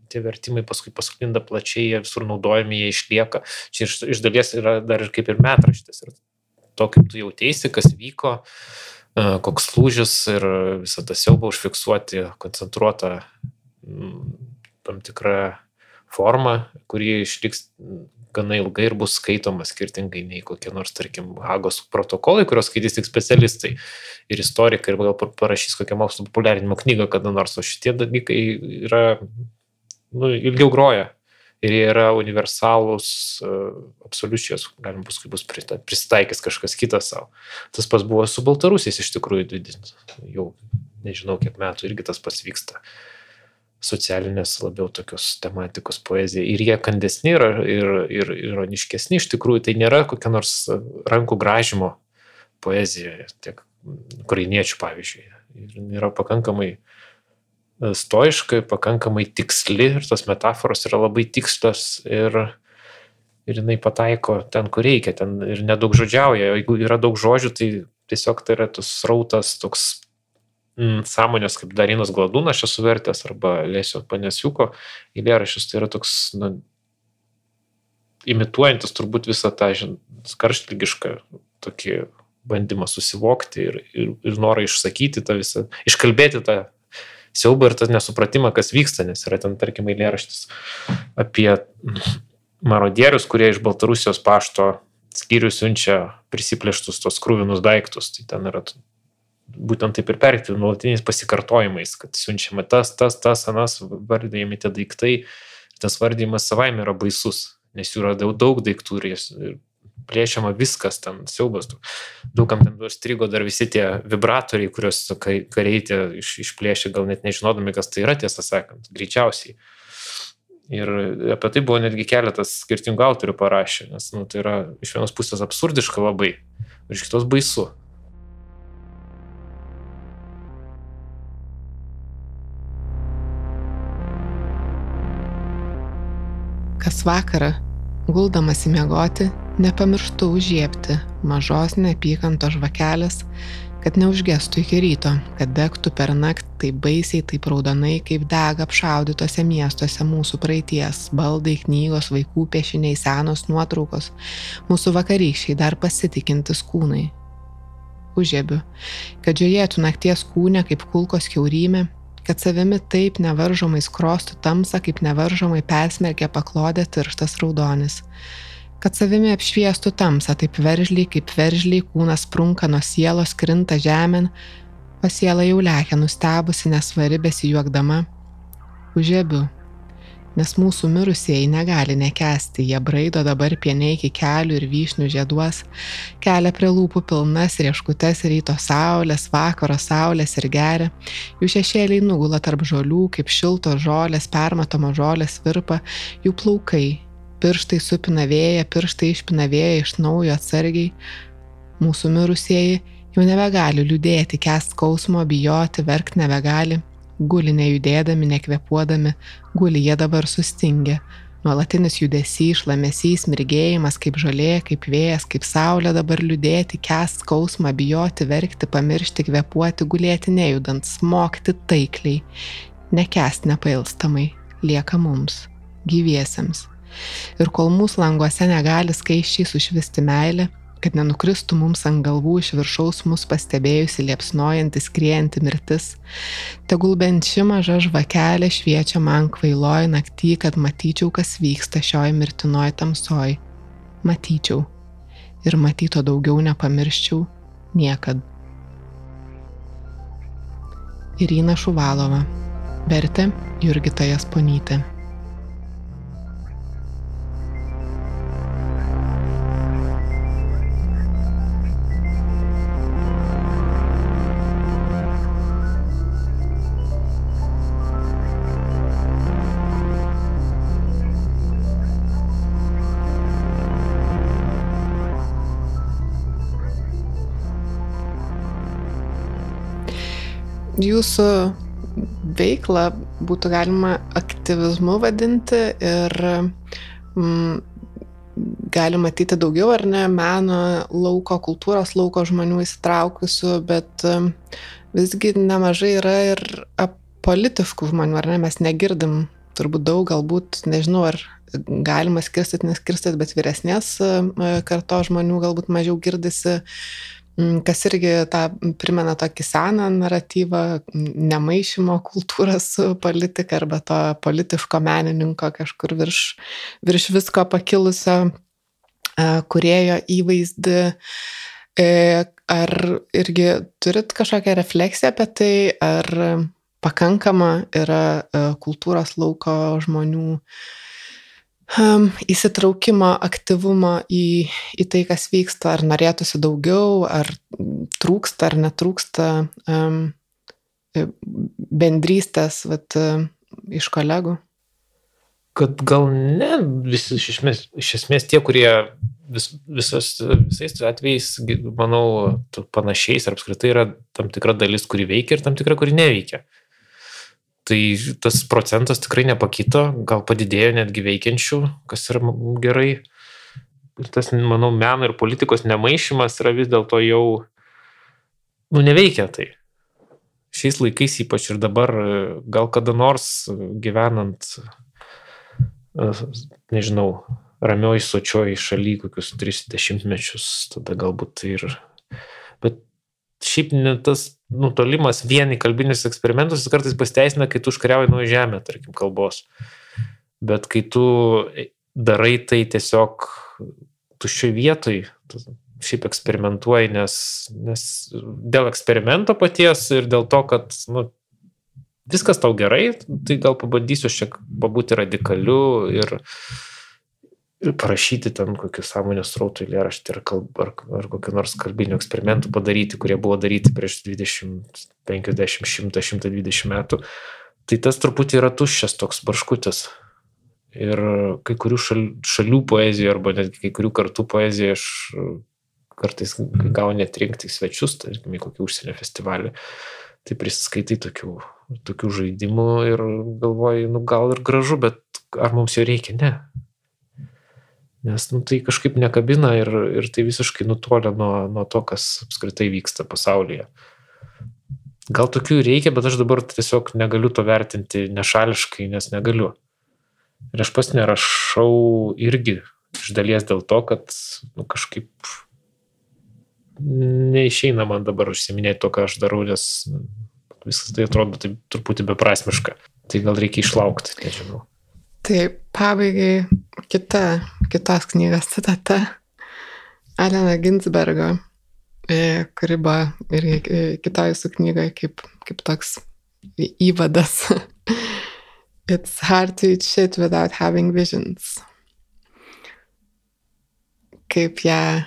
tie vertimai paskui pasklinda plačiai, jie visur naudojami, jie išlieka. Čia iš, iš dalies yra dar ir kaip ir metraštis. Ir to, kaip tu jautėsi, kas vyko, koks lūžis ir visą tą siaubą užfiksuoti koncentruotą tam tikrą formą, kuri išliks gana ilgai ir bus skaitoma skirtingai nei kokie nors, tarkim, Hagos protokolai, kuriuos skaitys tik specialistai ir istorikai, ir gal parašys kokią mokslo populiarinimo knygą kada nors, o šitie dalykai yra, nu, ilgiau groja. Ir jie yra universalūs, absoliučios, galim paskui bus pristaikęs kažkas kitas savo. Tas pas buvo su Baltarusiais iš tikrųjų, jau nežinau kiek metų irgi tas pats vyksta. Uh, socialinės labiau tokios tematikos poezija. Ir jie kandesni ir, ir, ir ironiškesni iš tikrųjų. Tai nėra kokia nors rankų gražimo poezija, tiek ukrainiečių pavyzdžiui. Ir yra pakankamai stoiškai, pakankamai tiksli ir tos metaforos yra labai tikslios ir, ir jinai pataiko ten, kur reikia, ten ir nedaug žodžiauja. Jeigu yra daug žodžių, tai tiesiog tai yra tas srautas toks sąmonės kaip Darinas Gladūnas aš esu vertęs arba Lėsio Panesiuko eilėraščius, tai yra toks, na, imituojantis turbūt visą tą karštlygišką tokį bandymą susivokti ir, ir, ir norą išsakyti tą visą, iškalbėti tą siaubą ir tą nesupratimą, kas vyksta, nes yra ten, tarkim, eilėraštis apie marodierius, kurie iš Baltarusijos pašto skyrių siunčia prisiplėštus tos krūvinus daiktus. Tai ten yra būtent taip ir perkti nuolatiniais pasikartojimais, kad siunčiama tas, tas, tas, anas, vardėjami tie daiktai. Tas vardymas savaime yra baisus, nes jų yra daug, daug daiktų ir, ir plėšiama viskas ten, siaubas. Daugam ten užstrigo dar visi tie vibratoriai, kuriuos kariai tie iš, išplėšė, gal net nežinodami, kas tai yra, tiesą sakant, greičiausiai. Ir apie tai buvo netgi keletas skirtingų autorių parašę, nes nu, tai yra iš vienos pusės absurdiška labai, iš kitos baisu. Kas vakarą, guldamas į miegoti, nepamirštu užžiepti mažos neapykantos žvakelės, kad neužgestų iki ryto, kad degtų per naktį taip baisiai, taip raudonai, kaip dega apšaudytose miestuose mūsų praeities - baldai, knygos, vaikų piešiniai, senos nuotraukos, mūsų vakarykščiai dar pasitikintis kūnai. Užėbiu, kad žiūrėtų nakties kūnė kaip kulkos keurymė kad savimi taip nevaržomai skrostų tamsą, kaip nevaržomai persmerkė paklodę tirštas raudonis. Kad savimi apšviestų tamsą taip veržliai, kaip veržliai kūnas prunka nuo sielos, krinta žemėn, o siela jau lekia nustebusi nesvari besijuokdama. Užėbiu, nes mūsų mirusieji negali nekesti, jie braido dabar pieniai iki kelių ir vyšnių žieduos, kelia prie lūpų pilnas rieškutes ryto saulės, vakaro saulės ir geria, jų šešėliai nugula tarp žolių, kaip šiltos žolės, permatoma žolės virpa, jų plaukai, pirštai supina vėją, pirštai išpina vėją iš naujo atsargiai, mūsų mirusieji jau nebegali liūdėti, kest skausmo, bijoti, verkti nebegali, guli nejudėdami, nekvepuodami, guli jie dabar sustingę. Nuolatinis judesys, šlamesys, mirgėjimas kaip žolė, kaip vėjas, kaip saulė dabar liūdėti, kest skausmą, bijoti, verkti, pamiršti, kvepuoti, gulėti nejudant, smokti taikliai, nekest nepailstamai, lieka mums, gyviesiems. Ir kol mūsų languose negali skaiščiai sušvisti meilė, kad nenukristų mums ant galvų iš viršaus mus pastebėjusi liepsnojanti skriejanti mirtis. Tegul bent ši maža žvakelė šviečia man kvailoj naktį, kad matyčiau, kas vyksta šioj mirtinoj tamsoj. Matyčiau. Ir matyto daugiau nepamirščiau niekad. Irina Šuvalova. Vertė Jurgita Jasponytė. Jūsų veiklą būtų galima aktyvizmu vadinti ir mm, gali matyti daugiau ar ne meno lauko, kultūros lauko žmonių įsitraukusių, bet mm, visgi nemažai yra ir politiškų žmonių, ar ne, mes negirdim turbūt daug, galbūt, nežinau, ar galima skirstyti, neskirstyti, bet vyresnės e, karto žmonių galbūt mažiau girdisi, kas irgi tą primena tokį seną naratyvą, nemaišymo kultūrą su politika arba to politiško menininko kažkur virš, virš visko pakilusio e, kurėjo įvaizdį. E, ar irgi turit kažkokią refleksiją apie tai, ar pakankama yra kultūros lauko žmonių um, įsitraukimo, aktyvumo į, į tai, kas vyksta, ar norėtųsi daugiau, ar trūksta, ar netrūksta um, bendrystės vat, iš kolegų? Kad gal ne visi iš esmės, iš esmės tie, kurie vis, visas, visais atvejais, manau, panašiais ar apskritai yra tam tikra dalis, kuri veikia ir tam tikra, kuri neveikia. Uh, Tai tas procentas tikrai nepakito, gal padidėjo netgi veikiančių, kas yra gerai. Tas, manau, meno ir politikos nemaišymas yra vis dėlto jau, nu, neveikia tai. Šiais laikais ypač ir dabar, gal kada nors gyvenant, nežinau, ramioj sočioj šaly kokius 30 mečius, tada galbūt tai ir... Bet šiaip ne tas nutolimas vien į kalbinius eksperimentus kartais pasiteisina, kai tu užkariauji nuo žemę, tarkim, kalbos. Bet kai tu darai tai tiesiog tuščioj vietoj, tu šiaip eksperimentuoji, nes, nes dėl eksperimento paties ir dėl to, kad nu, viskas tau gerai, tai gal pabandysiu šiek pabūti radikaliu ir, parašyti ten kokį sąmonės srautų eilėraštį ar, kalb, ar, ar kokį nors kalbinių eksperimentų padaryti, kurie buvo daryti prieš 20, 50, 100, 120 metų. Tai tas truputį yra tuščias toks barškutis. Ir kai kurių šal, šalių poezijoje arba netgi kai kurių kartų poezijoje aš kartais gauni atrinkti svečius, tarkim, į kokį užsienio festivalį, tai prisiskaitai tokių, tokių žaidimų ir galvoji, nu gal ir gražu, bet ar mums jo reikia? Ne Nes nu, tai kažkaip nekabina ir, ir tai visiškai nutolia nuo, nuo to, kas apskritai vyksta pasaulyje. Gal tokių reikia, bet aš dabar tiesiog negaliu to vertinti nešališkai, nes negaliu. Ir aš pas nerašau irgi iš dalies dėl to, kad nu, kažkaip neišeina man dabar užsiminėti to, ką aš darau, nes viskas tai atrodo taip truputį beprasmiška. Tai gal reikia išlaukti, nežinau. Tai pabaigai kita, kitos knygos citata Alena Ginsbergo, e, kuri buvo ir e, kitoje jūsų knygoje kaip, kaip toks įvadas. [LAUGHS] It's hard to eat shit without having visions. Kaip ją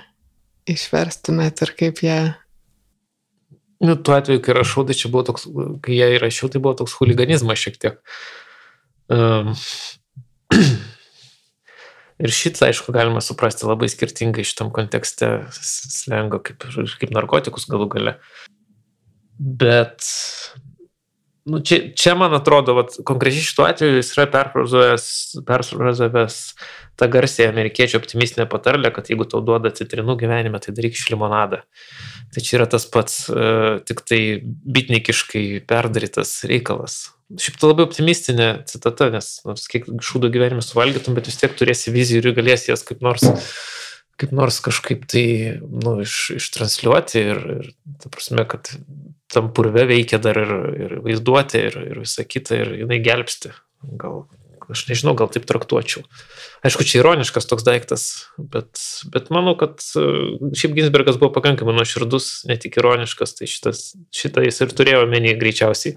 išverstumėt ir kaip ją Nu, tuo atveju, kai rašau, tai čia buvo toks, kai ją įrašiau, tai buvo toks huliganizmas šiek tiek. Um, [CLEARS THROAT] Ir šitą, aišku, galima suprasti labai skirtingai šitam kontekste slengo, kaip, kaip narkotikus galų gale. Bet nu, čia, čia, man atrodo, vat, konkrečiai šituo atveju jis yra perfrazavęs tą garsiai amerikiečių optimistinę patarlę, kad jeigu tau duoda citrinų gyvenime, tai daryk iš limonadą. Tai čia yra tas pats, uh, tik tai bitnikiškai perdarytas reikalas. Šiaip tai labai optimistinė citata, nes nors kiek šūdo gyvenime suvalgytum, bet vis tiek turėsi vizijų ir galėsi jas kaip nors, kaip nors kažkaip tai nu, iš, ištranšiuoti ir, ir ta prasme, kad tam purve veikia dar ir, ir vaizduoti ir, ir visa kita ir jinai gelbsti. Gal, aš nežinau, gal taip traktuočiau. Aišku, čia ironiškas toks daiktas, bet, bet manau, kad e, šiaip Ginsbergas buvo pakankamai nuoširdus, ne tik ironiškas, tai šitas, šitą jis ir turėjo menį greičiausiai.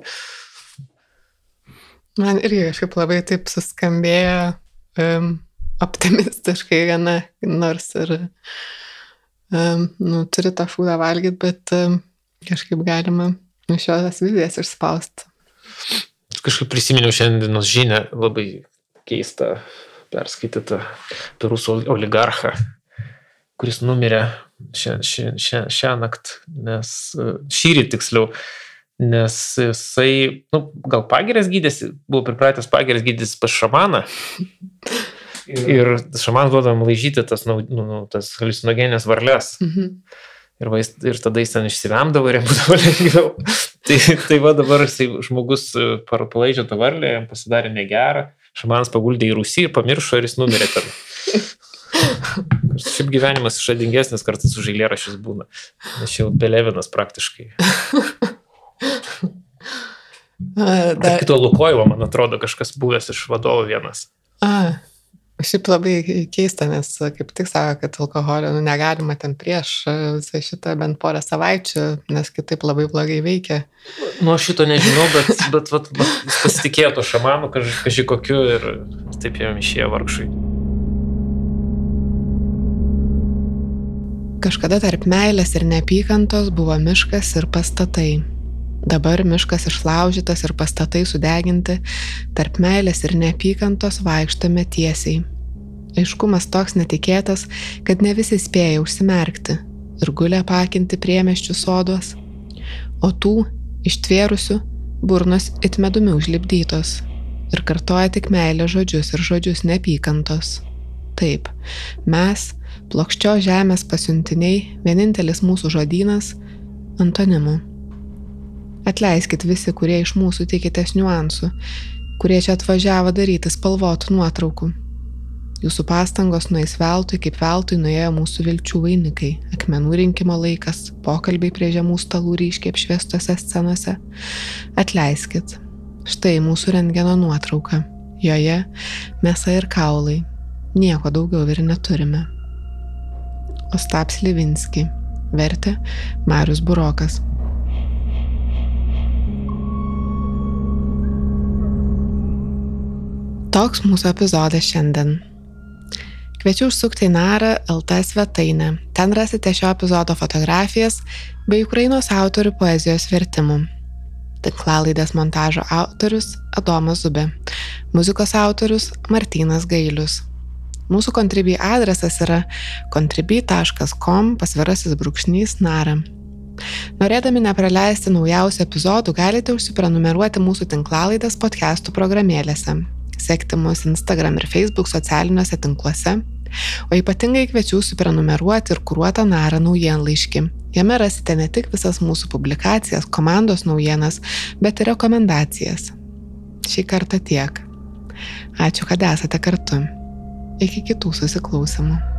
Man irgi kažkaip labai taip suskambėjo um, optimistiškai gana, nors ir um, nu, turi tą fūdą valgyti, bet um, kažkaip galima iš jo tas vizijas išspausti. Kažkaip prisiminiau šiandienos žinę labai keistą perskaitytą apie rusų oligarchą, kuris numirė šią, šią, šią, šią naktį, nes šį rytį tiksliau nes jisai, nu, gal pagirės gydėsi, buvo pripratęs pagirės gydytis pas šamaną. Ir, [LAUGHS] ir šamanas duodam laižyti tas, nu, nu, tas halucinogenės varlės. Mhm. Ir, va, ir tada jis ten išsivemdavo ir jam būdavo [LAUGHS] lengviau. tai, tai va dabar žmogus e, palaižė tą varlę, jam pasidarė negerą, šamanas paguldė į Rusį ir pamiršo ir jis numirė ten. Šiaip gyvenimas išradingesnis kartais už eilėrašius būna. Aš jau belevinas praktiškai. Dar kito Lukoilo, man atrodo, kažkas buvęs iš vadovo vienas. A, šiaip labai keista, nes kaip tik sako, kad alkoholio nu, negalima ten prieš visą šitą bent porą savaičių, nes kitaip labai blogai veikia. Nu, aš šito nežinau, bet, bet vat, vat, jis pasitikėjo to šamanu, kažkai kokiu ir taip jam išėjo vargšai. Kažkada tarp meilės ir neapykantos buvo miškas ir pastatai. Dabar miškas išlaužytas ir pastatai sudeginti, tarp meilės ir neapykantos vaikštame tiesiai. Aiškumas toks netikėtas, kad ne visi spėja užsimerkti ir gulia pakinti priemeščių soduos, o tų, ištvėrusių, burnos it medumi užlipdytos ir kartoja tik meilę žodžius ir žodžius neapykantos. Taip, mes, plokščio žemės pasiuntiniai, vienintelis mūsų žodynas - antonimų. Atleiskit visi, kurie iš mūsų tikitės niuansų, kurie čia atvažiavo daryti spalvotų nuotraukų. Jūsų pastangos nueis veltui, kaip veltui nuėjo mūsų vilčių vainikai, akmenų rinkimo laikas, pokalbiai prie žemų stalų ryškiai apšviestose scenose. Atleiskit. Štai mūsų rengeno nuotrauka. Joje mėsa ir kaulai. Nieko daugiau ir neturime. Ostaps Levinski. Vertė Marius Burokas. Toks mūsų epizodas šiandien. Kviečiu užsukti į Narą LT svetainę. Ten rasite šio epizodo fotografijas bei Ukrainos autorių poezijos vertimų. Tinklalaidės montažo autorius Adomas Zubė. Muzikos autorius Martynas Gailius. Mūsų Contribui adresas yra contribui.com pasvirasis brūkšnys nara. Norėdami nepraleisti naujausių epizodų, galite užsiprenumeruoti mūsų tinklalaidės podcastų programėlėse, sekti mus Instagram ir Facebook socialiniuose tinkluose, o ypatingai kviečiu suprenumeruoti ir kuruotą narą naujienlaiškį. Jame rasite ne tik visas mūsų publikacijas, komandos naujienas, bet ir rekomendacijas. Šį kartą tiek. Ačiū, kad esate kartu. Iki kitų susiklausimų.